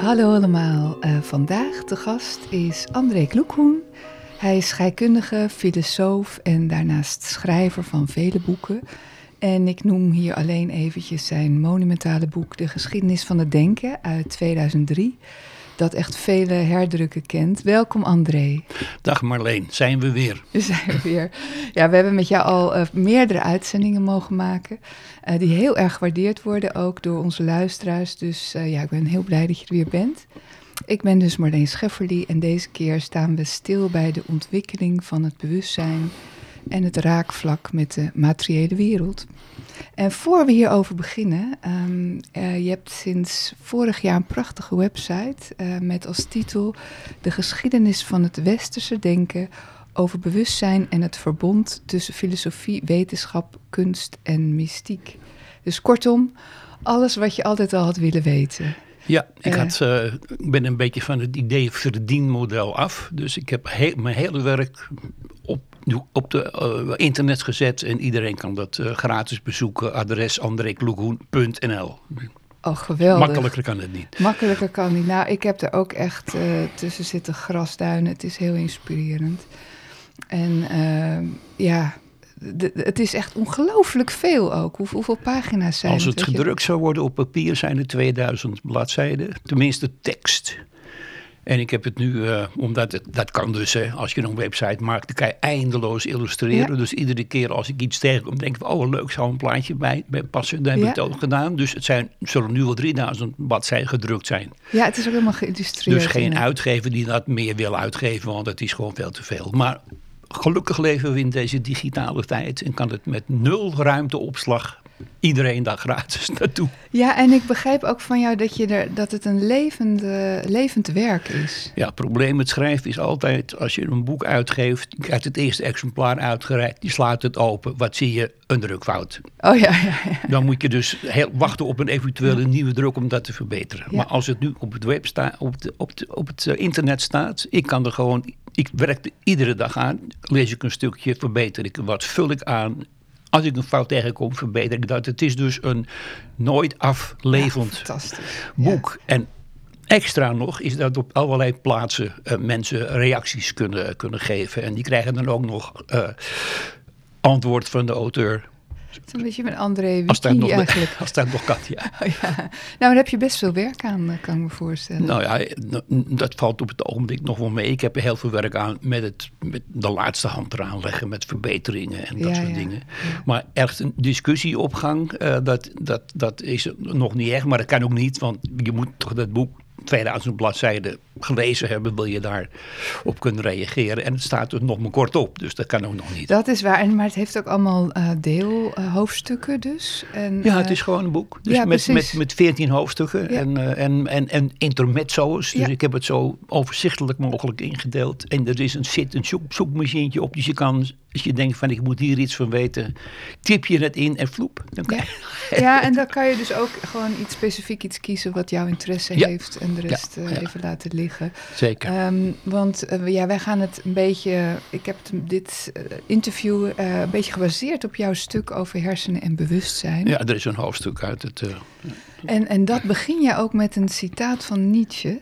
Hallo allemaal, uh, vandaag de gast is André Kloekhoen. Hij is scheikundige, filosoof en daarnaast schrijver van vele boeken. En ik noem hier alleen eventjes zijn monumentale boek De geschiedenis van het denken uit 2003 dat echt vele herdrukken kent. Welkom André. Dag Marleen, zijn we weer. Zijn we weer. Ja, we hebben met jou al uh, meerdere uitzendingen mogen maken. Uh, die heel erg gewaardeerd worden, ook door onze luisteraars. Dus uh, ja, ik ben heel blij dat je er weer bent. Ik ben dus Marleen Schefferly en deze keer staan we stil bij de ontwikkeling van het bewustzijn en het raakvlak met de materiële wereld. En voor we hierover beginnen, um, uh, je hebt sinds vorig jaar een prachtige website uh, met als titel De geschiedenis van het westerse denken over bewustzijn en het verbond tussen filosofie, wetenschap, kunst en mystiek. Dus kortom, alles wat je altijd al had willen weten. Ja, ik, had, uh, ik ben een beetje van het idee verdienmodel af. Dus ik heb he mijn hele werk op op de uh, internet gezet en iedereen kan dat uh, gratis bezoeken. Adres andrekloegoen.nl. Oh, geweldig. Makkelijker kan het niet. Makkelijker kan niet. Nou, ik heb er ook echt tussen zitten grasduinen. Het is heel inspirerend. En ja, de, het is echt ongelooflijk veel ook. Hoe, hoeveel pagina's zijn Als het? het gedrukt je... zou worden op papier zijn er 2000 bladzijden. Tenminste tekst. En ik heb het nu, uh, omdat het, dat kan dus, hè, als je een website maakt, dan kan je eindeloos illustreren. Ja. Dus iedere keer als ik iets tegenkom, denk ik, oh leuk, zou een plaatje bij, bij passen. Dan heb ja. ik het ook gedaan. Dus het zijn, zullen nu wel 3000 bladzijden gedrukt zijn. Ja, het is ook helemaal geïllustreerd. Dus geen uitgever die dat meer wil uitgeven, want het is gewoon veel te veel. Maar gelukkig leven we in deze digitale tijd en kan het met nul ruimteopslag iedereen daar gratis naartoe. Ja, en ik begrijp ook van jou dat, je er, dat het een levend, uh, levend werk is. Ja, het probleem met schrijven is altijd, als je een boek uitgeeft, je krijgt het eerste exemplaar uitgereikt, je slaat het open, wat zie je? Een drukfout. Oh ja, ja, ja. Dan moet je dus heel, wachten op een eventuele nieuwe druk om dat te verbeteren. Maar als het nu op het web staat, op, de, op, de, op het uh, internet staat, ik kan er gewoon, ik werk er iedere dag aan, lees ik een stukje, verbeter ik wat, vul ik aan, als ik een fout tegenkom, verbeter ik dat. Het is dus een nooit aflevend ja, boek. Ja. En extra nog is dat op allerlei plaatsen uh, mensen reacties kunnen, kunnen geven. En die krijgen dan ook nog uh, antwoord van de auteur. Het is een beetje met André Wiki eigenlijk. Als dat nog kan, ja. Oh, ja. Nou, daar heb je best veel werk aan, kan ik me voorstellen. Nou ja, dat valt op het ogenblik nog wel mee. Ik heb er heel veel werk aan met, het, met de laatste hand eraan leggen, met verbeteringen en dat ja, soort dingen. Maar echt een discussieopgang, uh, dat, dat, dat is nog niet echt. Maar dat kan ook niet, want je moet toch dat boek 2000 bladzijden gelezen hebben, wil je daar op kunnen reageren. En het staat er nog maar kort op, dus dat kan ook nog niet. Dat is waar, en, maar het heeft ook allemaal uh, deelhoofdstukken uh, dus. En, ja, het is gewoon een boek. Dus ja, met, met, met 14 hoofdstukken Ja. en, uh, en, en, en intermezzo's. Dus Ja. ik heb het zo overzichtelijk mogelijk ingedeeld. En er is een, zit een zoek, zoekmachientje op, dus je kan, als je denkt van ik moet hier iets van weten, tip je het in en vloep. Dan kan Ja. je- Ja, en dan kan je dus ook gewoon iets specifiek iets kiezen wat jouw interesse Ja. heeft en de rest Ja, eh, ja. even laten liggen. Zeker. Ehm, want eh, ja, wij gaan het een beetje. Ik heb dit eh, interview een beetje gebaseerd op jouw stuk over hersenen en bewustzijn. ja, er is een hoofdstuk uit het... En, en dat begin je ook met een citaat van Nietzsche.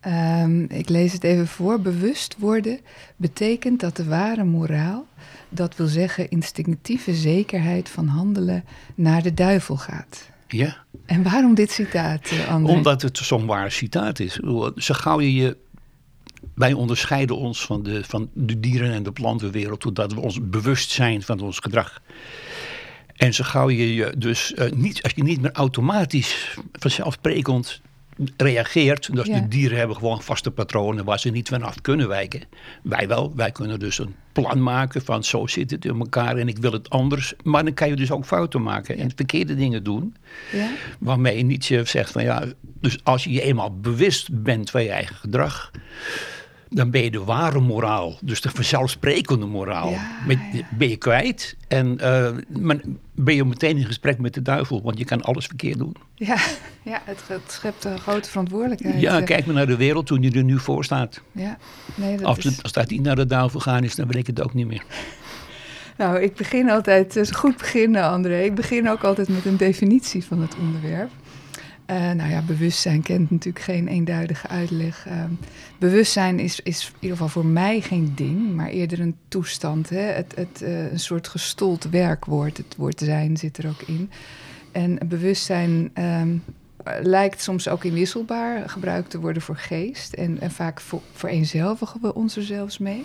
Ehm, ik lees het even voor. Bewust worden betekent dat de ware moraal, dat wil zeggen instinctieve zekerheid van handelen, naar de duivel gaat. Ja, En waarom dit citaat, eh, André? Omdat het zo'n waar citaat is. Zo gauw je je... Wij onderscheiden ons van de, van de dieren- en de plantenwereld... doordat we ons bewust zijn van ons gedrag. En zo gauw je je dus uh, niet... Als je niet meer automatisch vanzelfsprekend reageert. Dus Ja. de dieren hebben gewoon vaste patronen waar ze niet vanaf kunnen wijken. Wij wel. Wij kunnen dus een plan maken van zo zit het in elkaar en ik wil het anders. Maar dan kan je dus ook fouten maken en verkeerde dingen doen. Ja? Waarmee Nietzsche zegt van ja, dus als je je eenmaal bewust bent van je eigen gedrag, dan ben je de ware moraal, dus de vanzelfsprekende moraal, Ja, met- ja. ben je kwijt. En eh, maar ben je meteen in gesprek met de duivel, want je kan alles verkeerd doen. Ja, ja het, het schept een grote verantwoordelijkheid. Ja, eh. kijk maar naar de wereld toen je er nu voor staat. Ja, nee, dat Als, is... het, als dat niet naar de duivel gaan is, dan weet ik het ook niet meer. Nou, ik begin altijd, het is goed beginnen André. Ik begin ook altijd met een definitie van het onderwerp. Eh, nou ja, bewustzijn kent natuurlijk geen eenduidige uitleg. Eh, bewustzijn is, is in ieder geval voor mij geen ding, maar eerder een toestand. Hè? Het, het, eh, een soort gestold werkwoord. Het woord zijn zit er ook in. En bewustzijn ehm, lijkt soms ook inwisselbaar gebruikt te worden voor geest. En, en vaak voor, vereenzelvigen we ons er zelfs mee.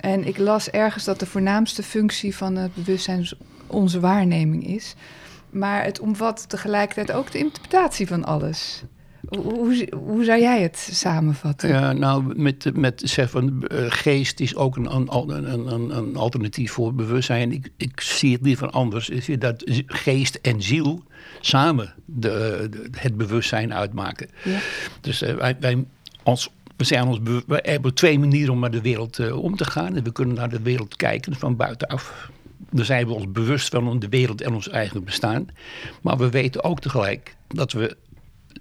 En ik las ergens dat de voornaamste functie van het bewustzijn onze waarneming is. Maar het omvat tegelijkertijd ook de interpretatie van alles. Hoe, hoe, zou jij het samenvatten? Ja, nou, met, met zeg van eh, geest is ook een, een, een, een, alternatief voor bewustzijn. Ik, ik zie het liever anders. Ik zie dat geest en ziel samen de, de- het bewustzijn uitmaken. Ja. Dus eh, wij, wij, als, we, zijn ons we hebben twee manieren om naar de wereld eh, om te gaan. En we kunnen naar de wereld kijken van buitenaf. Dan zijn we ons bewust van de wereld en ons eigen bestaan. Maar we weten ook tegelijk dat we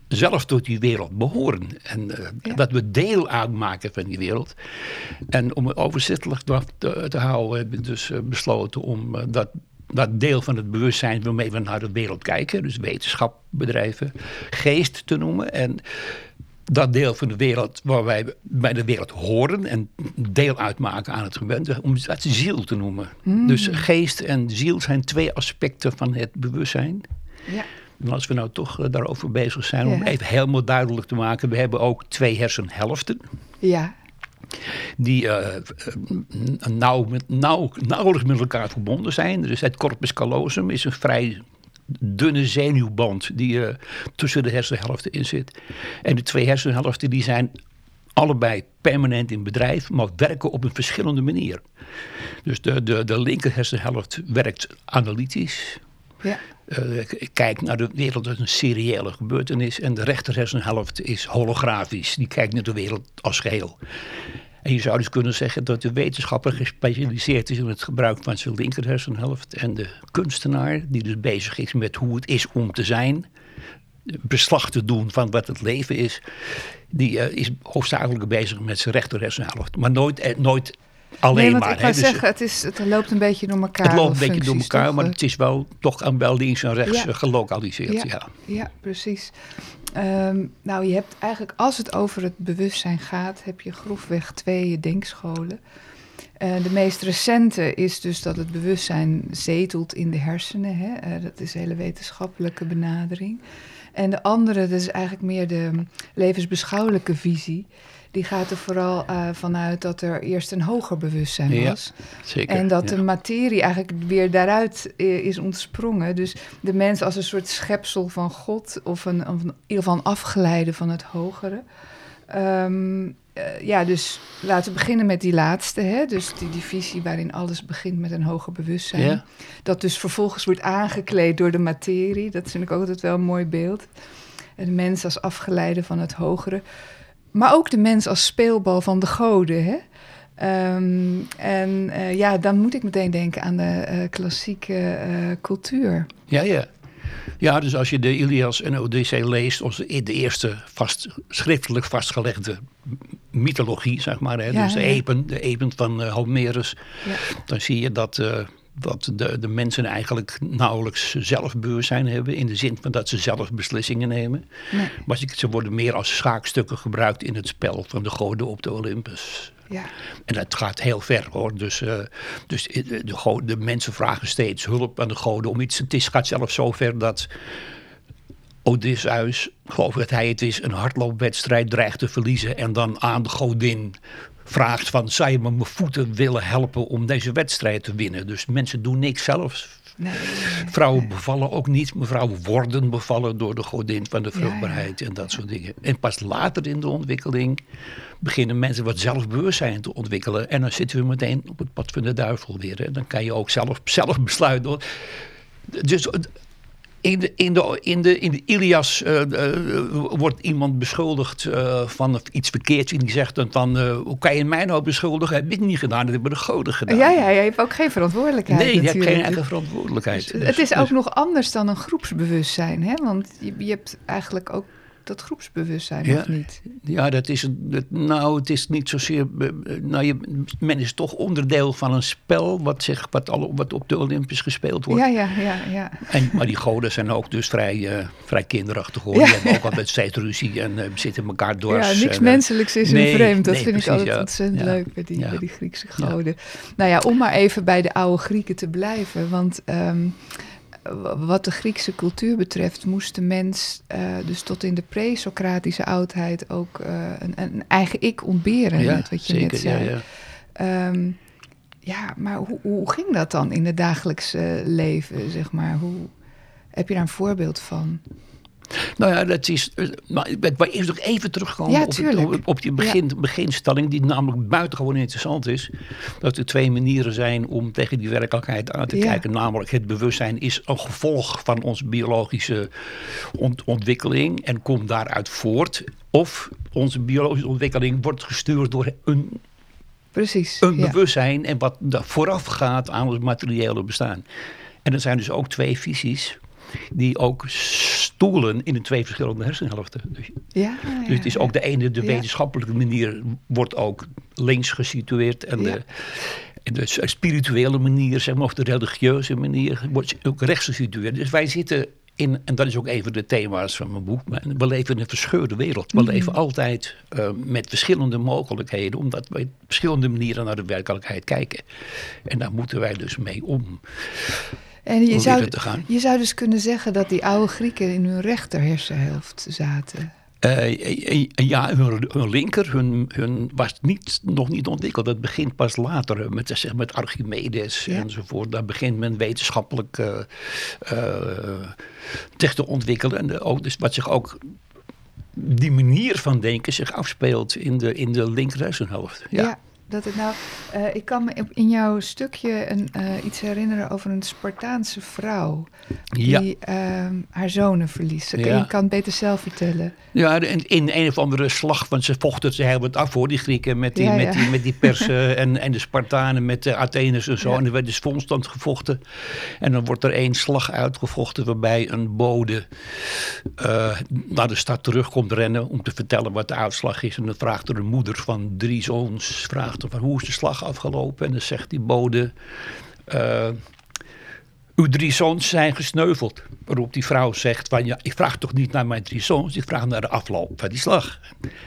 zelf tot die wereld behoren. En eh, Ja. dat we deel uitmaken van die wereld. En om het overzichtelijk te, te, te houden, hebben we dus eh, besloten om eh, dat, dat deel van het bewustzijn waarmee we naar de wereld kijken, dus wetenschap bedrijven, geest te noemen. En dat deel van de wereld waar wij bij de wereld horen en deel uitmaken aan het gebeuren, om dat ziel te noemen. Dus geest en ziel zijn twee aspecten van het bewustzijn. Ja. En als we nou toch eh, daarover bezig zijn, om even helemaal duidelijk te maken, we hebben ook twee hersenhelften. ja, Die eh, eh, nauw, met, nauw, nauwelijks met elkaar verbonden zijn. Dus het corpus callosum is een vrij dunne zenuwband die eh, tussen de hersenhelften in zit. En de twee hersenhelften die zijn allebei permanent in bedrijf, maar werken op een verschillende manier. Dus de, de, de linker hersenhelft werkt analytisch, ja, eh, kijkt naar de wereld als een seriële gebeurtenis. En de rechter hersenhelft is holografisch. Die kijkt naar de wereld als geheel. En je zou dus kunnen zeggen dat de wetenschapper gespecialiseerd is in het gebruik van zijn linker hersenhelft. En de kunstenaar, die dus bezig is met hoe het is om te zijn. Beslag te doen van wat het leven is. Die eh, is hoofdzakelijk bezig met zijn rechter hersenhelft. Maar nooit, eh, nooit alleen nee, maar. ik hè. Dus, zeggen, het, is, het loopt een beetje door elkaar. het loopt een beetje door elkaar, toch? maar het is wel toch aan wel links en rechts Ja. eh, gelokaliseerd. Ja. ja. Ja, precies. Ehm, nou, je hebt eigenlijk, als het over het bewustzijn gaat, heb je grofweg twee denkscholen. Eh, de meest recente is dus dat het bewustzijn zetelt in de hersenen. Hè? Eh, dat is een hele wetenschappelijke benadering. En de andere, dat is eigenlijk meer de levensbeschouwelijke visie. Die gaat er vooral eh, vanuit dat er eerst een hoger bewustzijn Ja, was. Zeker. En dat ja. de materie eigenlijk weer daaruit eh, is ontsprongen. Dus de mens als een soort schepsel van God, of, een, of in ieder geval een afgeleide van het hogere. Ehm, eh, ja, dus laten we beginnen met die laatste. Hè? Dus die, die visie waarin alles begint met een hoger bewustzijn. Ja. Dat dus vervolgens wordt aangekleed door de materie. Dat vind ik ook altijd wel een mooi beeld. En de mens als afgeleide van het hogere. Maar ook de mens als speelbal van de goden. Hè? Ehm, en eh, ja, dan moet ik meteen denken aan de eh, klassieke eh, cultuur. Ja, ja. Ja, dus als je de Ilias en Odyssee leest, onze, de eerste vast, schriftelijk vastgelegde mythologie, zeg maar, hè, Ja, dus de ja. epen, de epen van Homerus, Ja. dan zie je dat, dat de, de mensen eigenlijk nauwelijks zelfbewustzijn hebben, in de zin van dat ze zelf beslissingen nemen. Nee. Maar ze- worden meer als schaakstukken gebruikt in het spel van de goden op de Olympus. Ja. En dat gaat heel ver hoor. Dus, eh, dus de, de, de mensen vragen steeds hulp aan de goden om iets. Het is, gaat zelfs zo ver dat Odysseus, geloof ik dat hij het is, een hardloopwedstrijd dreigt te verliezen. En dan aan de godin vraagt van, zou je me mijn voeten willen helpen om deze wedstrijd te winnen? Dus mensen doen niks zelf. Nee, Vrouwen bevallen ook niet, vrouwen worden bevallen door de godin van de vruchtbaarheid en dat soort dingen. En pas later in de ontwikkeling beginnen mensen wat zelfbewustzijn te ontwikkelen. En dan zitten we meteen op het pad van de duivel weer. En dan kan je ook zelf, zelf besluiten. Dus in de, in de, in de, in de Ilias uh, uh, wordt iemand beschuldigd uh, van iets verkeerds. En die zegt dan van, hoe kan je mij nou beschuldigen? Heb ik niet gedaan, dat hebben de goden gedaan. Ja, ja, je hebt ook geen verantwoordelijkheid Nee, je natuurlijk. hebt geen eigen verantwoordelijkheid. Dus, het is ook dus, nog anders dan een groepsbewustzijn. Hè? Want je, je hebt eigenlijk ook dat groepsbewustzijn ja, of niet? Ja, dat is een, nou, het is niet zozeer. Nou, je, men is toch onderdeel van een spel wat, zich, wat, al, wat op de Olympisch gespeeld wordt. Ja, ja, ja. ja. En, maar die goden zijn ook dus vrij, uh, vrij kinderachtig hoor. Ja. Die hebben ook altijd steeds ruzie en uh, zitten elkaar dwars. Ja, niks en, menselijks is nee, hun vreemd. Dat nee, vind precies, ik altijd ontzettend leuk bij die, bij die Griekse goden. Nou ja, om maar even bij de oude Grieken te blijven. Want um, wat de Griekse cultuur betreft, moest de mens uh, dus tot in de pre-Socratische oudheid ook uh, een, een, eigen ik ontberen, ja, met wat je zeker, net zei. Ja, ja. Um, ja maar hoe, hoe, ging dat dan in het dagelijkse leven, zeg maar? Hoe, heb je daar een voorbeeld van? Nou ja, dat is. Maar ik wil eerst nog even terugkomen ja, op, het, op, op, die begin, ja. beginstelling, die namelijk buitengewoon interessant is. Dat er twee manieren zijn om tegen die werkelijkheid aan te Ja. kijken. Namelijk, het bewustzijn is een gevolg van onze biologische ont ontwikkeling en komt daaruit voort. Of onze biologische ontwikkeling wordt gestuurd door een Precies. een ja. bewustzijn en wat vooraf gaat aan ons materiële bestaan. En er zijn dus ook twee visies die ook stoelen in de twee verschillende hersenhelften. Dus, Ja, dus het is ook de ene, de wetenschappelijke manier wordt ook links gesitueerd en de, en de spirituele manier, zeg maar, of de religieuze manier wordt ook rechts gesitueerd. Dus wij zitten in, en dat is ook een van de thema's van mijn boek, maar we leven in een verscheurde wereld. We Mhm. leven altijd uh, met verschillende mogelijkheden, omdat wij op verschillende manieren naar de werkelijkheid kijken. En daar moeten wij dus mee om. En je zou, je zou dus kunnen zeggen dat die oude Grieken in hun rechter hersenhelft zaten. Uh, ja, hun, hun linker hun, hun was niet, nog niet ontwikkeld. Dat begint pas later met, zeg, met Archimedes Ja. enzovoort. Daar begint men wetenschappelijk uh, uh, zich te ontwikkelen. En de, ook, dus wat zich ook die manier van denken zich afspeelt in de, in de. Ja, dat het nou. eh, ik kan me in jouw stukje een, eh, iets herinneren over een Spartaanse vrouw. Ja. Die ehm, haar zonen verliest. Ik Ja. kan het beter zelf vertellen. Ja, in, in een of andere slag, want ze vochten ze heel wat af voor die Grieken met die, Ja, met die, met die Persen en, en de Spartanen met de Atheners en zo. En er werd dus constant gevochten. En dan wordt er één slag uitgevochten waarbij een bode eh, naar de stad terugkomt rennen om te vertellen wat de uitslag is. En dan vraagt er een moeder van drie zoons, vraagt van hoe is de slag afgelopen? En dan zegt die bode... eh, uw drie zoons zijn gesneuveld. Waarop die vrouw zegt van ja, ik vraag toch niet naar mijn drie zoons, ik vraag naar de afloop van die slag.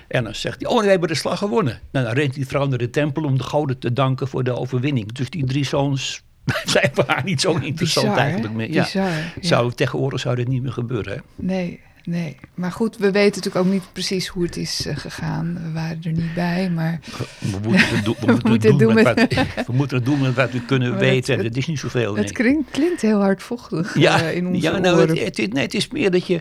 En dan zegt hij, oh we hebben de slag gewonnen. Nou, dan rent die vrouw naar de tempel om de goden te danken voor de overwinning. Dus die drie zoons zijn voor haar niet zo interessant Bizar, eigenlijk meer. Ja. Bizar, ja. Zou, tegenwoordig zou dit niet meer gebeuren. Hè? Nee, nee. Maar goed, we weten natuurlijk ook niet precies hoe het is eh, gegaan. We waren er niet bij, maar We moeten het, doen, we We moeten moeten het doen, het met, wat, we moeten het doen met wat we kunnen Maar weten. het- dat is niet zoveel. het nee. klinkt, klinkt heel hardvochtig Ja, eh, in onze ja nou, oren. het, het, nee, het is meer dat je,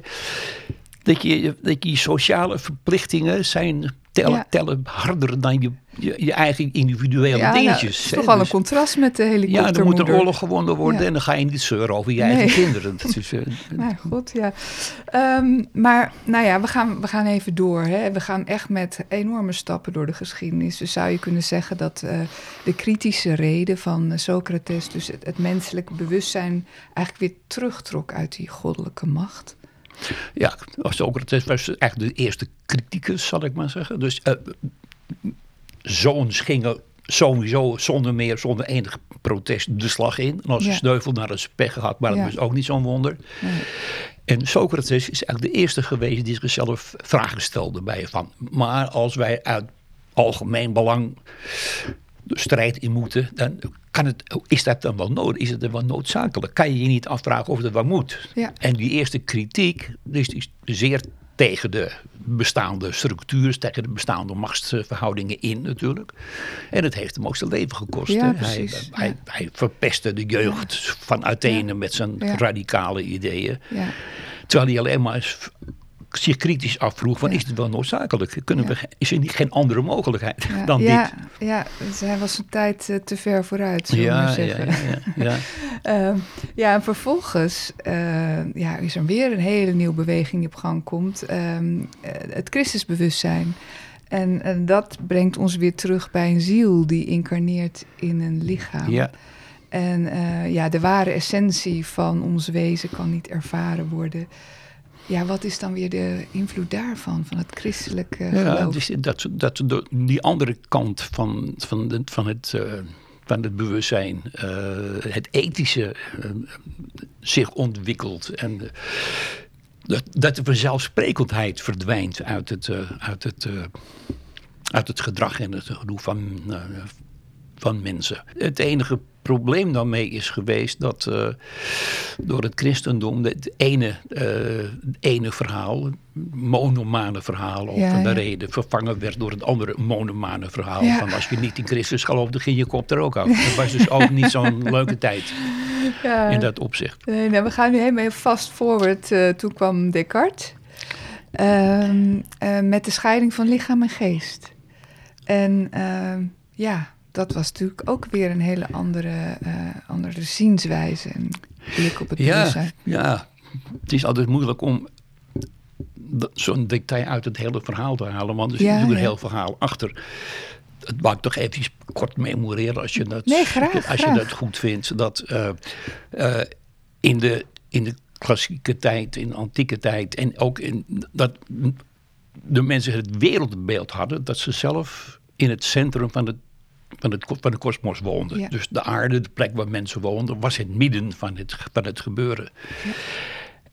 dat je, dat je sociale verplichtingen zijn, tellen, Ja. tellen harder dan je, je, je eigen individuele ja, nou, dingetjes. het is toch wel een Dus- contrast met de ja, er moet een oorlog gewonnen worden Ja. en dan ga je niet zeuren over je eigen kinderen. Dat is, eh, Maar god, ja. Ehm, maar nou ja, we gaan, we gaan even door. Hè. We gaan echt met enorme stappen door de geschiedenis. Dus zou je kunnen zeggen dat eh, de kritische reden van eh, Socrates, dus het, het menselijke bewustzijn, eigenlijk weer terugtrok uit die goddelijke macht. Ja, Socrates was eigenlijk de eerste criticus, zal ik maar zeggen. Dus eh, zoons gingen sowieso zonder meer, zonder enig protest de slag in. En als ze Ja. sneuvel naar een pech gehad, maar dat Ja. was ook niet zo'n wonder. Nee. En Socrates is eigenlijk de eerste geweest die zichzelf vragen stelde bij van. Maar als wij uit algemeen belang de strijd in moeten, dan kan het, is dat dan wel nodig? Is het dan wel noodzakelijk? Kan je je niet afvragen of dat wel moet? Ja. En die eerste kritiek, dus die is zeer tegen de bestaande structuren, tegen de bestaande machtsverhoudingen in natuurlijk. En het heeft hem ook zijn leven gekost. Ja, hij, ja. hij, hij verpestte de jeugd van Athene met zijn radicale ideeën. Ja. Terwijl hij alleen maar zich kritisch afvroeg van is het wel noodzakelijk? Kunnen we, is er niet geen andere mogelijkheid Ja, dan dit? ja, dus hij was een tijd eh, te ver vooruit, maar Ja, ja, zeggen. ja, ja, ja. Ehm, ja, en vervolgens eh, ja, is er weer een hele nieuwe beweging die op gang komt. Ehm, eh, het Christusbewustzijn. En, en dat brengt ons weer terug bij een ziel die incarneert in een lichaam. Ja. En ja, de ware essentie van ons wezen kan niet ervaren worden. Ja, wat is dan weer de invloed daarvan, van het christelijke Ja, geloof? dus dat, dat de- die andere kant van, van, de, van, het, eh, van het bewustzijn, eh, het ethische, eh, zich ontwikkelt. En dat, dat de vanzelfsprekendheid verdwijnt uit het, uit het, uit het gedrag en het gedoe van, van mensen. Het enige probleem daarmee is geweest dat eh, door het christendom het ene, eh, het ene verhaal, monomane verhaal over Ja, de ja. reden, vervangen werd door het andere monomane verhaal. Ja. Van als je niet in Christus geloofde, ging je kop er ook af. Dat was dus ook niet zo'n leuke tijd Ja, in dat opzicht. Nee, nou, we gaan nu helemaal fast forward. eh, toen kwam Descartes. Ehm, eh, met de scheiding van lichaam en geest. En ehm, ja, dat was natuurlijk ook weer een hele andere, eh, andere zienswijze en blik op het Ja, bewustzijn. ja, het is altijd moeilijk om zo'n detail uit het hele verhaal te halen. Want er zit Ja, natuurlijk een heel verhaal achter. Het mag ik toch even kort memoreren als je dat, Nee, graag, als je dat goed vindt. Dat eh, eh, in, de, in de klassieke tijd, in de antieke tijd en ook in dat de mensen het wereldbeeld hadden dat ze zelf in het centrum van het van, het, van de kosmos woonden. Ja. Dus de aarde, de plek waar mensen woonden, was het midden van het, van het gebeuren.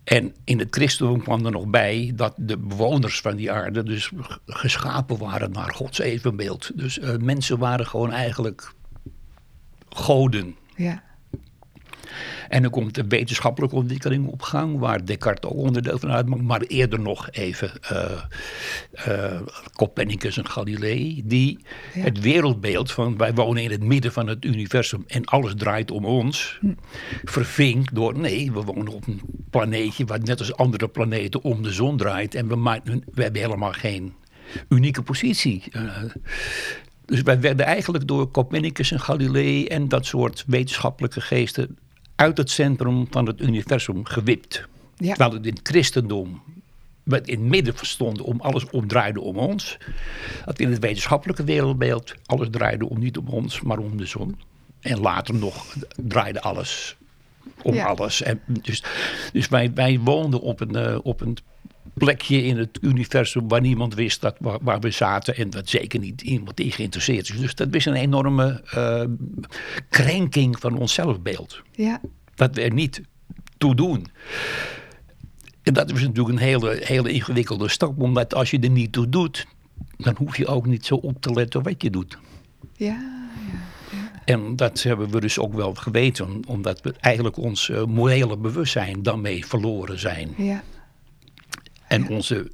En in het christendom kwam er nog bij dat de bewoners van die aarde dus geschapen waren naar Gods evenbeeld. Dus eh, mensen waren gewoon eigenlijk goden. Ja, En dan komt de wetenschappelijke ontwikkeling op gang, waar Descartes ook onderdeel van uitmaakt, maar eerder nog even eh, eh, Copernicus en Galilei, die Ja. het wereldbeeld van wij wonen in het midden van het universum en alles draait om ons, verving door nee, we wonen op een planeetje wat net als andere planeten om de zon draait en we, maken, we hebben helemaal geen unieke positie. Eh, dus wij werden eigenlijk door Copernicus en Galilei en dat soort wetenschappelijke geesten uit het centrum van het universum gewipt. Ja. Terwijl het in het christendom wat in het midden verstonden om alles omdraaide om ons. Dat in het wetenschappelijke wereldbeeld alles draaide om niet om ons, maar om de zon. En later nog draaide alles om Ja. alles. En dus dus wij, wij woonden op een, eh, op een plekje in het universum waar niemand wist dat, waar, waar we zaten. En dat zeker niet iemand in geïnteresseerd is. Dus dat is een enorme eh, krenking van ons zelfbeeld. ja, Dat we er niet toe doen. En dat is natuurlijk een hele, hele ingewikkelde stap. Omdat als je er niet toe doet, dan hoef je ook niet zo op te letten wat je doet. ja, En dat hebben we dus ook wel geweten, omdat we eigenlijk ons eh, morele bewustzijn daarmee verloren zijn. ja, En onze,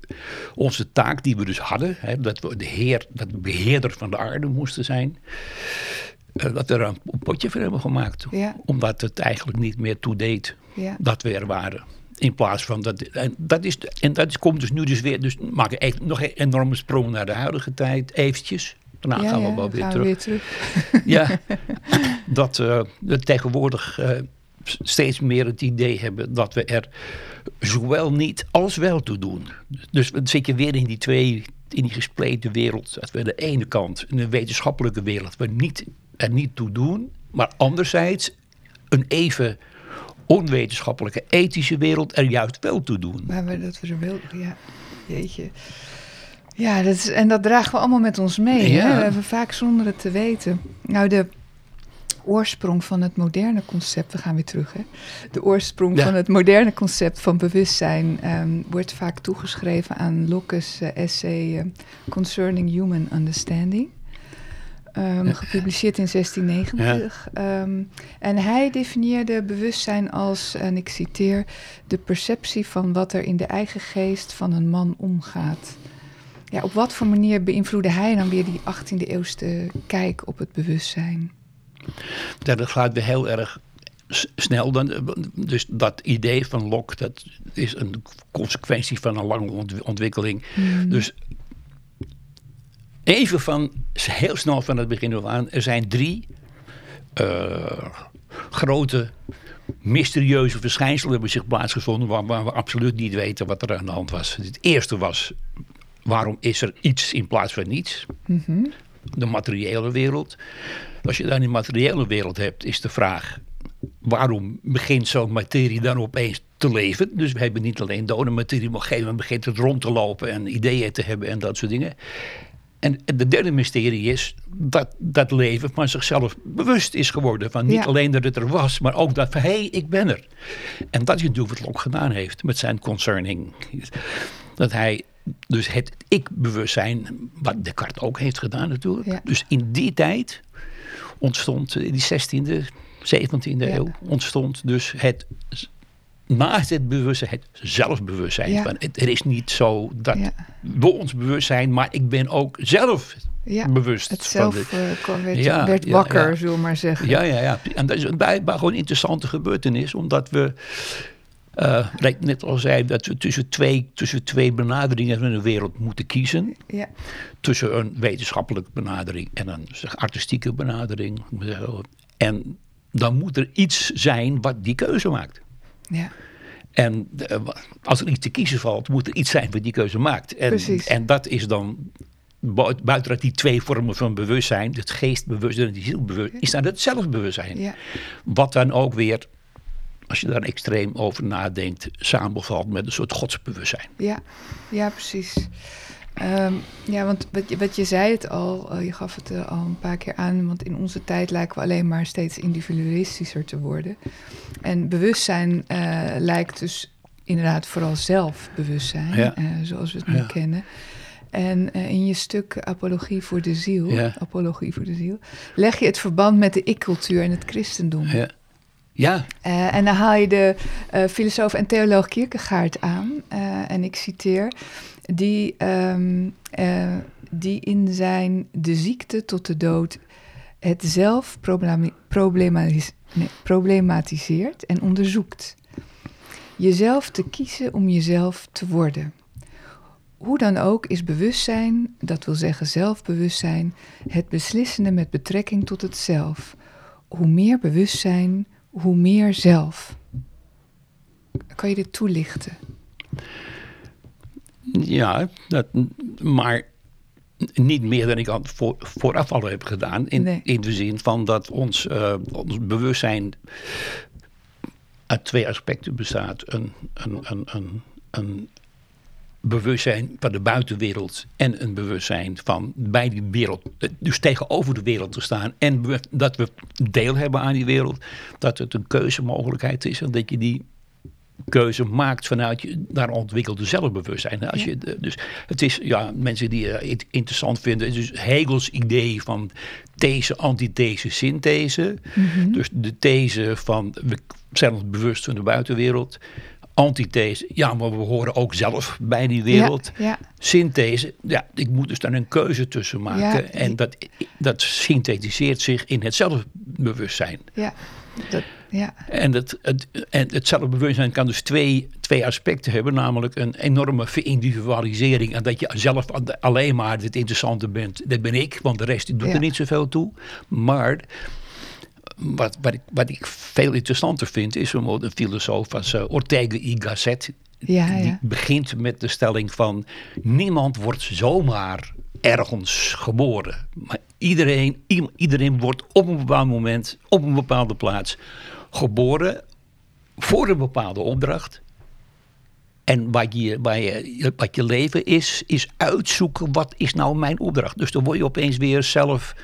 onze taak die we dus hadden, hè, dat we de heer, dat we beheerder van de aarde moesten zijn, eh, dat we er een potje voor hebben gemaakt. Ja. Omdat het eigenlijk niet meer toedeed ja. dat we er waren. In plaats van dat. En dat, is, en dat is- komt dus nu dus weer. Dus maak ik even, nog een enorme sprong naar de huidige tijd. Eventjes. Daarna ja, gaan we wel weer gaan terug. we weer terug. Ja, dat eh, we tegenwoordig eh, steeds meer het idee hebben dat we er zowel niet als wel toe doen. Dus dan zit je weer in die twee, in die gespleten wereld. Dat we aan de ene kant een wetenschappelijke wereld we niet, er niet toe doen, maar anderzijds een even onwetenschappelijke ethische wereld er juist wel toe doen. Maar dat we er wel, ja, jeetje. Ja, dat is, en dat dragen we allemaal met ons mee. Ja. Hè? We vaak zonder het te weten. Nou, de oorsprong van het moderne concept, we gaan weer terug hè. De oorsprong Ja. van het moderne concept van bewustzijn ehm, wordt vaak toegeschreven aan Locke's eh, essay eh, Concerning Human Understanding. ehm, gepubliceerd in 1690. Ehm, en hij definieerde bewustzijn als, en ik citeer, de perceptie van wat er in de eigen geest van een man omgaat. Ja, op wat voor manier beïnvloedde hij dan weer die 18e eeuwse kijk op het bewustzijn? Dat gaat weer heel erg snel. Dan, dus dat idee van Locke, dat is een consequentie van een lange ontwikkeling. Hmm. Dus even van, heel snel van het begin af aan, er zijn drie uh, grote mysterieuze verschijnselen hebben zich plaatsgevonden waar, waar, we absoluut niet weten wat er aan de hand was. Het eerste was, waarom is er iets in plaats van niets? Mm De materiële wereld. Als je dan die materiële wereld hebt, is de vraag, waarom begint zo'n materie dan opeens te leven? Dus we hebben niet alleen dode materie, maar op een gegeven moment begint het rond te lopen en ideeën te hebben en dat soort dingen. En de derde mysterie is dat dat leven van zichzelf bewust is geworden. Van niet alleen dat het er was, maar ook dat van hé, hey, ik ben er. En dat is natuurlijk wat Locke gedaan heeft met zijn concerning. Dat hij dus het ik-bewustzijn, wat Descartes ook heeft gedaan natuurlijk. Dus in die tijd ontstond, in die 16e, 17e eeuw, ontstond dus het naast het bewustzijn, het zelfbewustzijn. Ja. Van, het, er is niet zo dat ja. we ons bewust zijn, maar ik ben ook zelf ja. bewust. Het zelf van de, uh, werd, werd wakker, zullen we maar zeggen. Ja, ja, ja. En dat is een bij, gewoon interessante gebeurtenis, omdat we, uh, net al zei, dat we tussen twee, tussen twee benaderingen van de wereld moeten kiezen. Ja. Tussen een wetenschappelijke benadering en een zeg, artistieke benadering. En dan moet er iets zijn wat die keuze maakt. Ja. En eh, als er iets te kiezen valt, moet er iets zijn wat die keuze maakt. En, Precies. en dat is dan, buiten dat die twee vormen van bewustzijn, het geestbewustzijn en die zielbewustzijn, is dan het zelfbewustzijn. Ja. Wat dan ook weer, als je daar extreem over nadenkt, samenvalt met een soort godsbewustzijn. Ja, ja precies. Um, ja, want wat je, wat je zei het al, uh, je gaf het uh, al een paar keer aan, want in onze tijd lijken we alleen maar steeds individualistischer te worden. En bewustzijn uh, lijkt dus inderdaad vooral zelfbewustzijn, ja. zoals we het nu kennen. En in je stuk Apologie voor de Ziel, ja. Apologie voor de Ziel, leg je het verband met de ik-cultuur en het christendom. Ja. Ja. en dan haal je de filosoof en theoloog Kierkegaard aan. en ik citeer die, uh, die in zijn De ziekte tot de dood het zelf problematiseert en onderzoekt. Jezelf te kiezen om jezelf te worden. Hoe dan ook is bewustzijn, dat wil zeggen zelfbewustzijn, het beslissende met betrekking tot het zelf. Hoe meer bewustzijn, hoe meer zelf. Kan je dit toelichten? Ja, dat, maar niet meer dan ik al voor, vooraf al heb gedaan. In, in de zin van dat ons, uh, ons bewustzijn uit twee aspecten bestaat. Een, een, een, een, een bewustzijn van de buitenwereld en een bewustzijn van bij die wereld, dus tegenover de wereld te staan en dat we deel hebben aan die wereld, dat het een keuzemogelijkheid is en dat je die keuze maakt vanuit je daar ontwikkelde zelfbewustzijn. Als je, dus het is, ja, mensen die het interessant vinden, dus Hegels idee van these, antithese, synthese. Mhm. Dus de these van we zijn ons bewust van de buitenwereld. Antithese, ja, maar we horen ook zelf bij die wereld. Ja, Synthese, ja, ik moet dus daar een keuze tussen maken. En dat, dat synthetiseert zich in het zelfbewustzijn. Ja, dat, ja. En, het, het, en het zelfbewustzijn kan dus twee, twee aspecten hebben. Namelijk een enorme verindividualisering. En dat je zelf alleen maar het interessante bent. Dat ben ik, want de rest doet er niet zoveel toe. Maar wat, wat, ik, wat ik veel interessanter vind, is een filosoof als uh, Ortega y Gasset. Ja, ja. Die begint met de stelling van niemand wordt zomaar ergens geboren. Maar iedereen, iedereen wordt op een bepaald moment, op een bepaalde plaats geboren voor een bepaalde opdracht. En wat je, wat, je, wat je leven is, is uitzoeken wat is nou mijn opdracht. Dus dan word je opeens weer zelf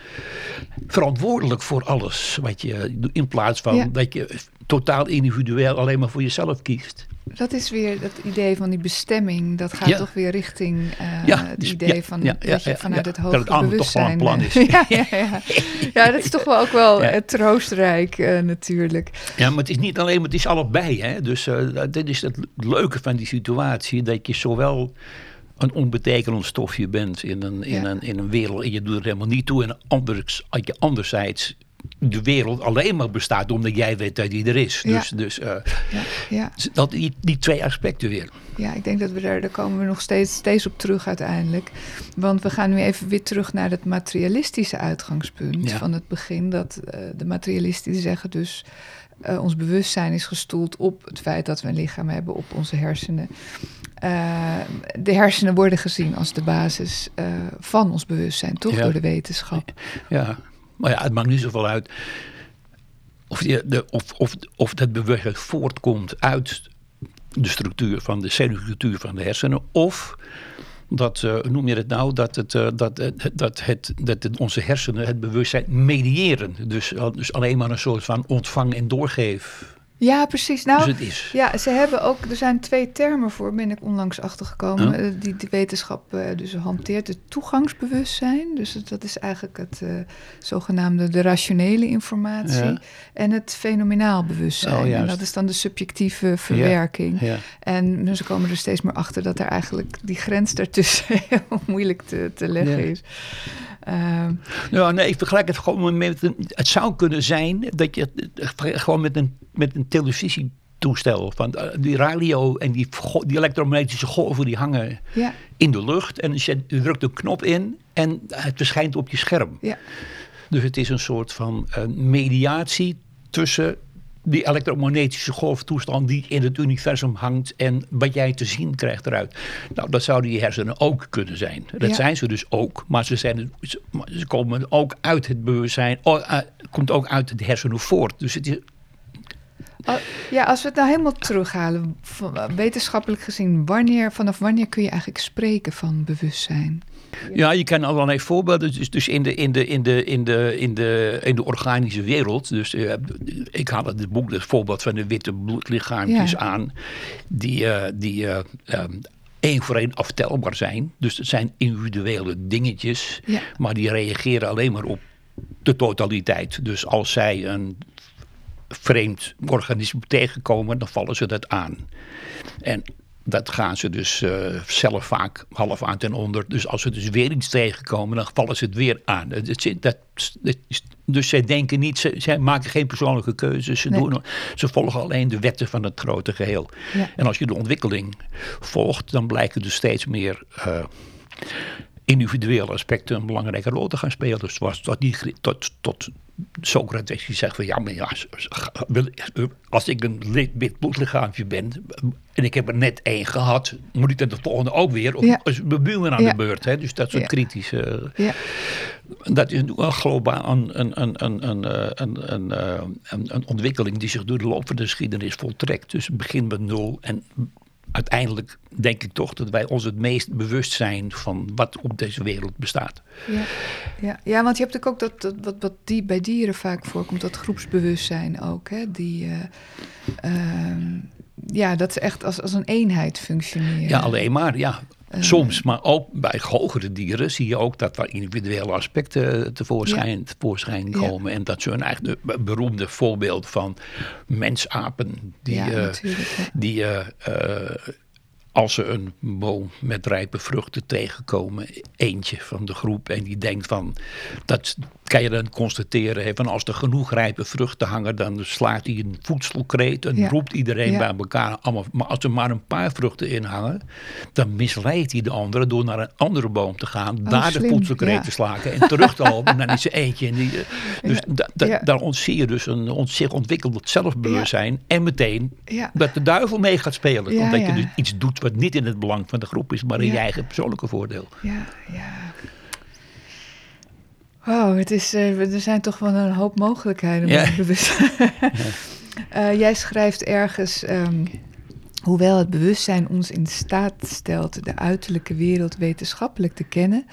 verantwoordelijk voor alles wat je In plaats van dat je totaal individueel alleen maar voor jezelf kiest. Dat is weer dat idee van die bestemming. Dat gaat Ja. toch weer richting eh, Ja, het dus- idee van ja, dat je vanuit ja. het Dat hoge het toch wel een plan is. ja, ja, dat is toch wel ook wel eh, troostrijk eh, natuurlijk. Ja, maar het is niet alleen, maar het is allebei. Hè? Dus eh, dit is het leuke van die situatie. Dat je zowel een onbetekenend stofje bent in een, in, een, in een wereld en je doet er helemaal niet toe. En anders, je anderzijds de wereld alleen maar bestaat omdat jij weet dat die er is. Ja. Dus, dus eh, Ja, ja. dat, die, die twee aspecten weer. Ja, ik denk dat we daar, daar komen we nog steeds, steeds op terug uiteindelijk. Want we gaan nu even weer terug naar het materialistische uitgangspunt van het begin. Dat eh, de materialisten zeggen dus, eh, ons bewustzijn is gestoeld op het feit dat we een lichaam hebben, op onze hersenen. De hersenen worden gezien als de basis van ons bewustzijn, toch Ja. door de wetenschap. Ja, maar ja, het maakt niet zoveel uit of, je, de, of, of, of dat bewustzijn voortkomt uit de structuur van de cellustructuur van de hersenen. Of dat, eh, noem je het nou, dat, het, eh, dat, eh, dat, het, dat het, onze hersenen het bewustzijn mediëren. Dus, dus alleen maar een soort van ontvang- en doorgeef. Ja, precies. Nou, dus het is. Ja, ze hebben ook, er zijn twee termen voor, ben ik onlangs achtergekomen, Oh. eh, die de wetenschap eh, dus hanteert. Het toegangsbewustzijn, dus het- dat is eigenlijk het eh, zogenaamde de rationele informatie. Ja. En het fenomenaal bewustzijn. Oh, en dat is dan de subjectieve verwerking. Ja. En nu, ze komen er steeds meer achter dat er eigenlijk die grens daartussen heel moeilijk te, te leggen is. Ehm, Nou, nee, ik vergelijk het gewoon met een. Het zou kunnen zijn dat je het gewoon met een, met een televisietoestel. Van eh, die radio en die, die elektromagnetische golven die hangen ja, in de lucht. En je drukt een knop in en het verschijnt op je scherm. ja, Dus het is een soort van eh, mediatie tussen die elektromagnetische golftoestand die in het universum hangt en wat jij te zien krijgt eruit. Nou, dat zouden die hersenen ook kunnen zijn. Dat Ja. zijn ze dus ook, maar ze, zijn, ze, komen ook uit het bewustzijn, eh, komt ook uit het hersenen voort. Dus het is, ja, als we het nou helemaal terughalen, wetenschappelijk gezien, wanneer, vanaf wanneer kun je eigenlijk spreken van bewustzijn? Ja, je kan allerlei voorbeelden. Dus, dus in, de, in, de, in, de, in, de, in, de, in de organische wereld. Dus eh, ik haal het boek het voorbeeld van de witte bloedlichaampjes Ja. aan. Die, eh, die eh, ehm, één voor één aftelbaar zijn. Dus het zijn individuele dingetjes. Ja. Maar die reageren alleen maar op de totaliteit. Dus als zij een vreemd organisme tegenkomen, dan vallen ze dat aan. En dat gaan ze dus eh, zelf vaak half aan ten onder. Dus als ze dus weer iets tegenkomen, dan vallen ze het weer aan. Dat, dat, dus zij denken niet, ze, zij maken geen persoonlijke keuzes. Ze, Nee. doen, ze volgen alleen de wetten van het grote geheel. Ja. En als je de ontwikkeling volgt, dan blijken dus steeds meer eh, individuele aspecten een belangrijke rol te gaan spelen. Dus was tot, die, tot, tot Socrates die zegt van ja, maar ja, als ik een li- wit bloedlichaampje ben en ik heb er net één gehad, moet ik dan de volgende ook weer? Of Ja. is mijn buurman aan Ja. de beurt? Hè? Dus dat soort Ja. kritische... Ja, Dat is een globaal een, een, een, een, een, eh, een, een, eh, een, een ontwikkeling die zich door de loop van de geschiedenis voltrekt. Dus het begint met nul en uiteindelijk denk ik toch dat wij ons het meest bewust zijn van wat op deze wereld bestaat. ja, ja. ja, want je hebt ook dat, dat wat, wat die, bij dieren vaak voorkomt, dat groepsbewustzijn ook. Hè? Die, eh, ehm, ja, dat ze echt als, als een eenheid functioneren. Ja, alleen maar, ja. Soms, maar ook bij hogere dieren zie je ook dat er individuele aspecten tevoorschijn, tevoorschijn Ja. komen. En dat zo'n eigenlijk de beroemde voorbeeld van mensapen. Die, Ja, eh, die eh, eh, als ze een boom met rijpe vruchten tegenkomen, eentje van de groep, en die denkt van, dat kan je dan constateren, hè, van als er genoeg rijpe vruchten hangen, dan slaat hij een voedselkreet en Ja. roept iedereen Ja. bij elkaar allemaal. Maar als er maar een paar vruchten in hangen, dan misleidt hij de anderen door naar een andere boom te gaan, daar de voedselkreet ja. te slaken en terug te lopen. en dan is er eentje. En die, eh, dus da- da- daar ont- zie je dus een ont- zich ontwikkeld zelfbewustzijn en meteen dat de duivel mee gaat spelen. Omdat je dus iets doet wat niet in het belang van de groep is, maar in je eigen persoonlijke voordeel. Ja, ja. Wow, het is, eh, er zijn toch wel een hoop mogelijkheden. Ja. Eh, jij schrijft ergens, ehm, hoewel het bewustzijn ons in staat stelt de uiterlijke wereld wetenschappelijk te kennen,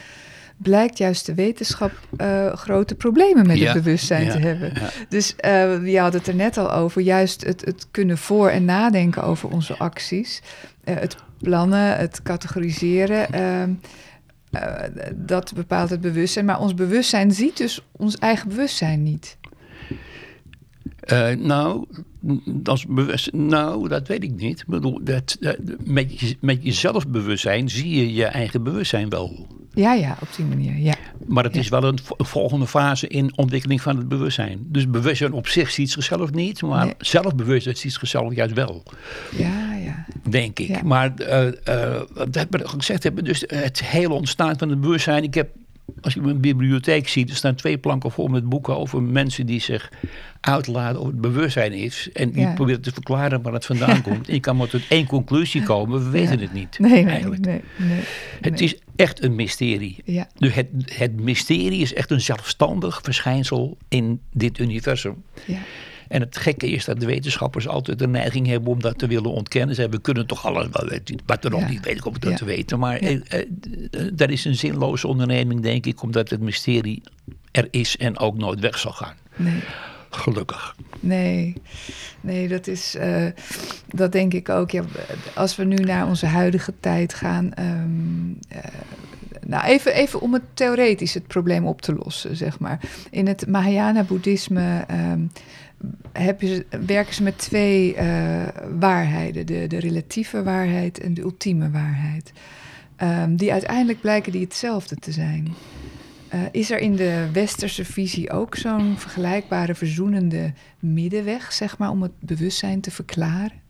blijkt juist de wetenschap uh, grote problemen met het bewustzijn te hebben. Dus uh, je had het er net al over, juist het, het kunnen voor- en nadenken over onze acties, uh, het plannen, het categoriseren. Ehm, dat bepaalt het bewustzijn. Maar ons bewustzijn ziet dus ons eigen bewustzijn niet. Uh, nou, als bewust, nou, dat weet ik niet. Ik bedoel, dat, met, je, met je zelfbewustzijn zie je je eigen bewustzijn wel. Ja, ja, op die manier, ja. Maar het is wel een volgende fase in ontwikkeling van het bewustzijn. Dus bewustzijn op zich ziet zichzelf niet, maar nee. zelfbewustzijn ziet zichzelf juist wel. Ja, ja. Denk ik. Maar uh, uh, dat we gezegd hebben, dus het hele ontstaan van het bewustzijn. Ik heb als je mijn bibliotheek ziet, er staan twee planken vol met boeken over mensen die zich uitlaten over het bewustzijn is. En die proberen te verklaren waar het vandaan komt. En je kan maar tot één conclusie komen, we weten het niet. Nee, eigenlijk. nee, nee, Het is echt een mysterie. Ja. Dus het, het mysterie is echt een zelfstandig verschijnsel in dit universum. Ja. En het gekke is dat de wetenschappers altijd de neiging hebben om dat te willen ontkennen. Ze hebben, we kunnen toch alles wel weten. Wat we nog niet weten, om dat te weten. Maar eh, eh, dat is een zinloze onderneming, denk ik, omdat het mysterie er is en ook nooit weg zal gaan. Nee. Gelukkig. Nee, nee, dat is, uh, dat denk ik ook. Ja, als we nu naar onze huidige tijd gaan. Um, uh, nou, even, even om het theoretisch het probleem op te lossen, zeg maar. In het Mahayana-boeddhisme je, werken ze met twee uh, waarheden: de, de relatieve waarheid en de ultieme waarheid. Um, die uiteindelijk blijken die hetzelfde te zijn. Uh, is er in de westerse visie ook zo'n vergelijkbare verzoenende middenweg, zeg maar, om het bewustzijn te verklaren?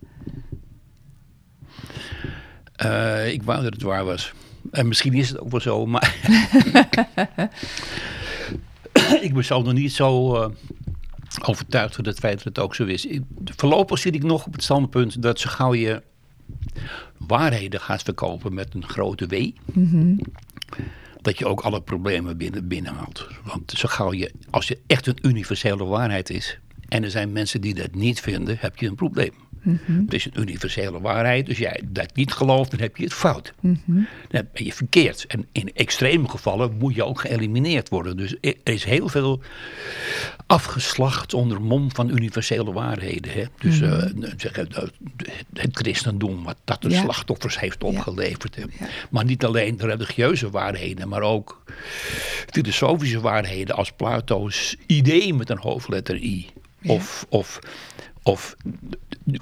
Uh, ik wou dat het waar was. En misschien is het ook wel zo, maar. ik ben zo nog niet zo uh, overtuigd van het feit dat het ook zo is. Voorlopig zit ik nog op het standpunt dat zo gauw je waarheden gaat verkopen met een grote W. Mm -hmm dat je ook alle problemen binnen, binnenhaalt. Want zo gauw je, als je echt een universele waarheid is, en er zijn mensen die dat niet vinden, heb je een probleem. Mm -hmm. Het is een universele waarheid, dus jij dat niet gelooft, dan heb je het fout. Mm -hmm. Dan ben je verkeerd. En in extreme gevallen moet je ook geëlimineerd worden. Dus er is heel veel afgeslacht onder mom van universele waarheden. Hè? Dus mm -hmm. uh, zeg, het christendom, wat dat de ja. slachtoffers heeft opgeleverd. Ja. Ja. Maar niet alleen de religieuze waarheden, maar ook filosofische waarheden als Plato's idee met een hoofdletter I. Of, of, of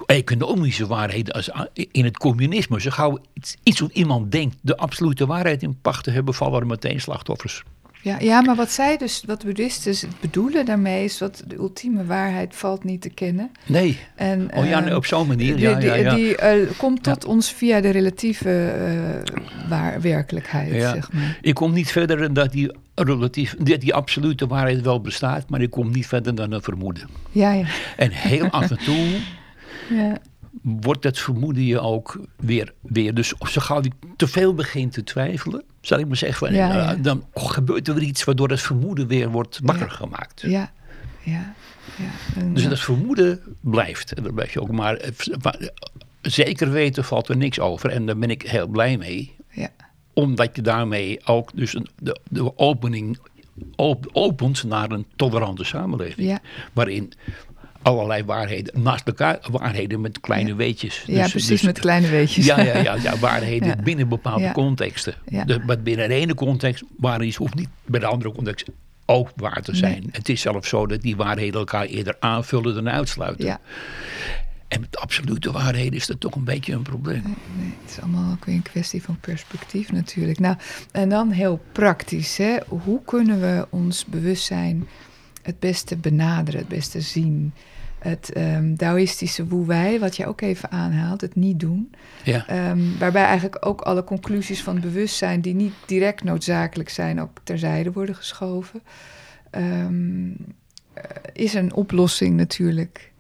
economische waarheden als in het communisme. Zo gauw iets wat iemand denkt de absolute waarheid in pacht te hebben, vallen er meteen slachtoffers. Ja, ja, maar wat zij dus, wat boeddhisten bedoelen daarmee is dat de ultieme waarheid valt niet te kennen. Nee. En, oh ja, nee, op zo'n manier. Die, ja, ja, ja. die uh, komt tot ons via de relatieve uh, waar, werkelijkheid, ja. zeg maar. Ik kom niet verder dan dat die, relatief, dat die absolute waarheid wel bestaat, maar ik kom niet verder dan een vermoeden. Ja, ja. En heel af en toe ja. wordt dat vermoeden je ook weer, weer. Dus zo gauw ik te veel begin te twijfelen, zal ik maar zeggen, van, Ja, ja. dan oh, gebeurt er weer iets waardoor het vermoeden weer wordt wakker gemaakt. Ja, ja. En, Dus uh, dat vermoeden blijft. En dat blijf je ook maar, eh, maar, eh, zeker weten valt er niks over. En daar ben ik heel blij mee. Ja. Omdat je daarmee ook dus een, de, de opening op, opent naar een tolerante samenleving. Ja. Waarin allerlei waarheden naast elkaar, waarheden met kleine Ja. weetjes. ja, Dus- precies, dus- met kleine weetjes. ja, ja, ja, ja, waarheden Ja. binnen bepaalde Ja. contexten. Ja. Maar binnen de ene context waar iets hoeft niet bij de andere context ook waar te zijn. Nee. Het is zelfs zo dat die waarheden elkaar eerder aanvullen dan uitsluiten. Ja. En met absolute waarheden is dat toch een beetje een probleem. Nee, het is allemaal ook weer een kwestie van perspectief natuurlijk. Nou, en dan heel praktisch, hè? hoe kunnen we ons bewustzijn het beste benaderen, het beste zien? Het ehm Taoïstische woe-wij, wat jij ook even aanhaalt, het niet doen. Ja. Ehm, waarbij eigenlijk ook alle conclusies van het bewustzijn, die niet direct noodzakelijk zijn, ook terzijde worden geschoven. Ehm, eh, is een oplossing natuurlijk.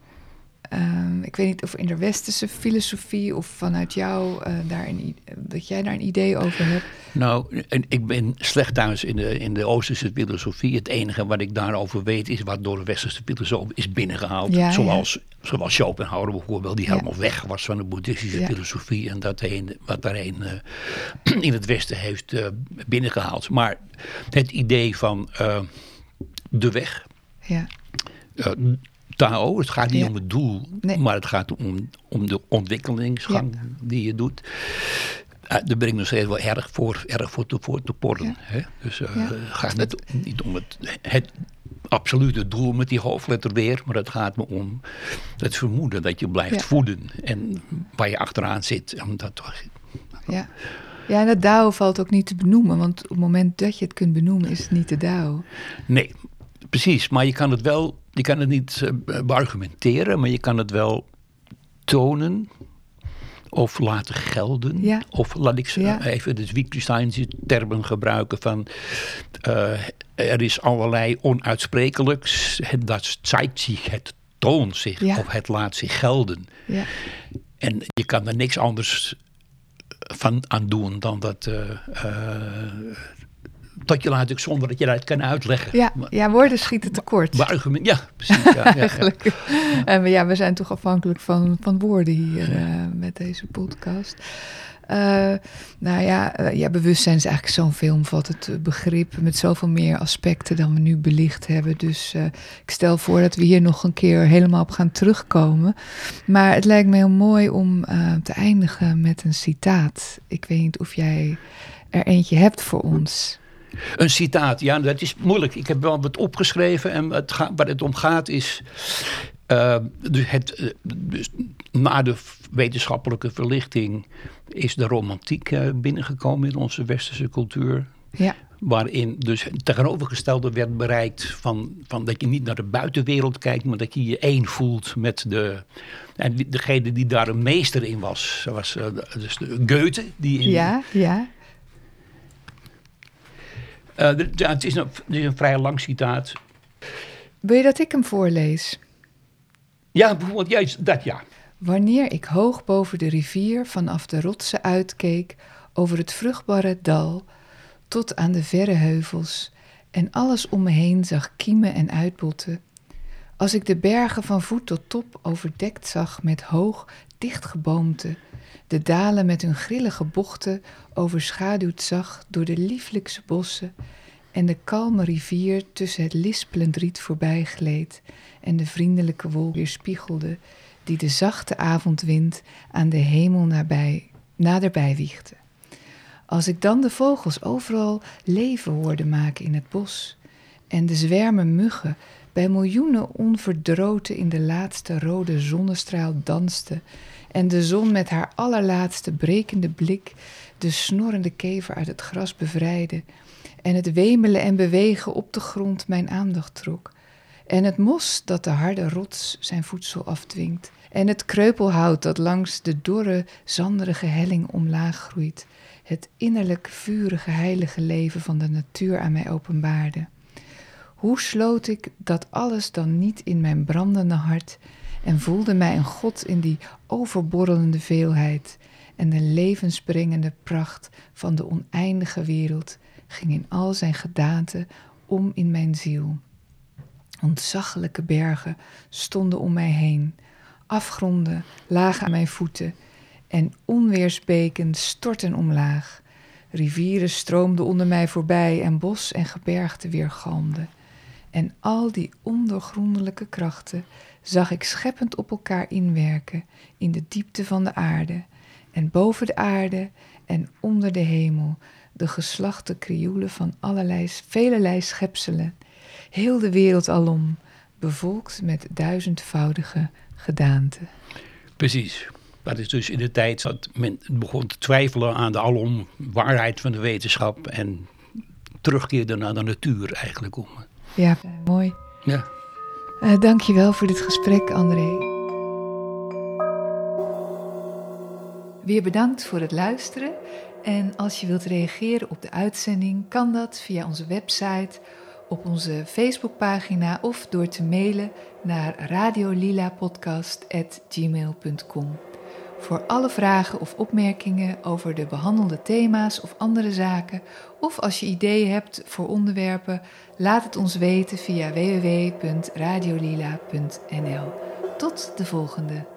Ehm, ik weet niet of in de westerse filosofie of vanuit jou uh, daar een, dat jij daar een idee over hebt. Nou, ik ben slecht thuis in de, in de Oosterse filosofie. Het enige wat ik daarover weet is wat door de westerse filosoof is binnengehaald. Ja, zoals, ja. zoals Schopenhauer bijvoorbeeld, die helemaal weg was van de boeddhistische filosofie. En dat een, wat daarheen uh, in het westen heeft uh, binnengehaald. Maar het idee van de weg. Ja. Tao, het gaat niet om het doel, maar het gaat om, om de ontwikkelingsgang die je doet. Uh, daar ben ik nog steeds wel erg voor, erg voor te, voor te porren. Hè? Dus uh, het gaat niet, niet om het, het absolute doel met die hoofdletter weer, maar het gaat me om het vermoeden dat je blijft voeden en waar je achteraan zit. Omdat, ja. Ja, en dat DAO valt ook niet te benoemen, want op het moment dat je het kunt benoemen, is het niet de DAO. Nee, precies. Maar je kan het wel, je kan het niet uh, beargumenteren, maar je kan het wel tonen of laten gelden. Ja. Of laat ik ja. even de Wittgensteinse termen gebruiken van uh, er is allerlei onuitsprekelijks. Het, dat zeigt zich, het toont zich of het laat zich gelden. Ja. En je kan er niks anders van aan doen dan dat uh, dat je laat ik zonder dat je dat kan uitleggen. Ja, ja woorden schieten tekort. Argument, ja, precies. Ja, ja, Eigenlijk. En ja, we zijn toch afhankelijk van, van woorden hier uh, met deze podcast. Uh, nou ja, uh, ja, bewustzijn is eigenlijk zo'n veelomvattend begrip met zoveel meer aspecten dan we nu belicht hebben. Dus uh, ik stel voor dat we hier nog een keer helemaal op gaan terugkomen. Maar het lijkt me heel mooi om te eindigen met een citaat. Ik weet niet of jij er eentje hebt voor ons. Een citaat, ja, dat is moeilijk. Ik heb wel wat opgeschreven en het gaat, waar het om gaat is. Uh, dus het, uh, dus na de wetenschappelijke verlichting is de romantiek uh, binnengekomen in onze westerse cultuur. Ja. Waarin dus het tegenovergestelde werd bereikt van, van dat je niet naar de buitenwereld kijkt, maar dat je je één voelt met de. En degene die daar een meester in was, was dus de Goethe. Die in, ja, ja. Uh, het, is een, het is een vrij lang citaat. Wil je dat ik hem voorlees? Ja, bijvoorbeeld juist dat ja. Wanneer ik hoog boven de rivier vanaf de rotsen uitkeek over het vruchtbare dal tot aan de verre heuvels en alles om me heen zag kiemen en uitbotten. Als ik de bergen van voet tot top overdekt zag met hoog, dicht geboomte, de dalen met hun grillige bochten overschaduwd zag door de lieflijkste bossen en de kalme rivier tussen het lispelend riet voorbij gleed en de vriendelijke wolk weerspiegelde die de zachte avondwind aan de hemel nabij, naderbij wiegde. Als ik dan de vogels overal leven hoorde maken in het bos en de zwermen muggen bij miljoenen onverdroten in de laatste rode zonnestraal dansten en de zon met haar allerlaatste brekende blik de snorrende kever uit het gras bevrijdde en het wemelen en bewegen op de grond mijn aandacht trok en het mos dat de harde rots zijn voedsel afdwingt en het kreupelhout dat langs de dorre, zanderige helling omlaag groeit, het innerlijk vurige heilige leven van de natuur aan mij openbaarde. Hoe sloot ik dat alles dan niet in mijn brandende hart en voelde mij een God in die overborrelende veelheid en de levensbrengende pracht van de oneindige wereld ging in al zijn gedaante om in mijn ziel. Ontzaglijke bergen stonden om mij heen, afgronden lagen aan mijn voeten en onweersbeken stortten omlaag. Rivieren stroomden onder mij voorbij en bos en gebergte weergalmden. En al die ondoorgrondelijke krachten zag ik scheppend op elkaar inwerken in de diepte van de aarde en boven de aarde en onder de hemel de geslachte krioelen van allerlei, velelei schepselen, heel de wereld alom, bevolkt met duizendvoudige gedaanten. Precies. Dat is dus in de tijd dat men begon te twijfelen aan de alom waarheid van de wetenschap en terugkeerde naar de natuur eigenlijk om. Ja, mooi. Ja. Uh, je wel voor dit gesprek, André. Weer bedankt voor het luisteren. En als je wilt reageren op de uitzending, kan dat via onze website op onze Facebookpagina of door te mailen naar radiolilapodcast.gmail.com. Voor alle vragen of opmerkingen over de behandelde thema's of andere zaken, of als je ideeën hebt voor onderwerpen, laat het ons weten via www.radiolila.nl. Tot de volgende!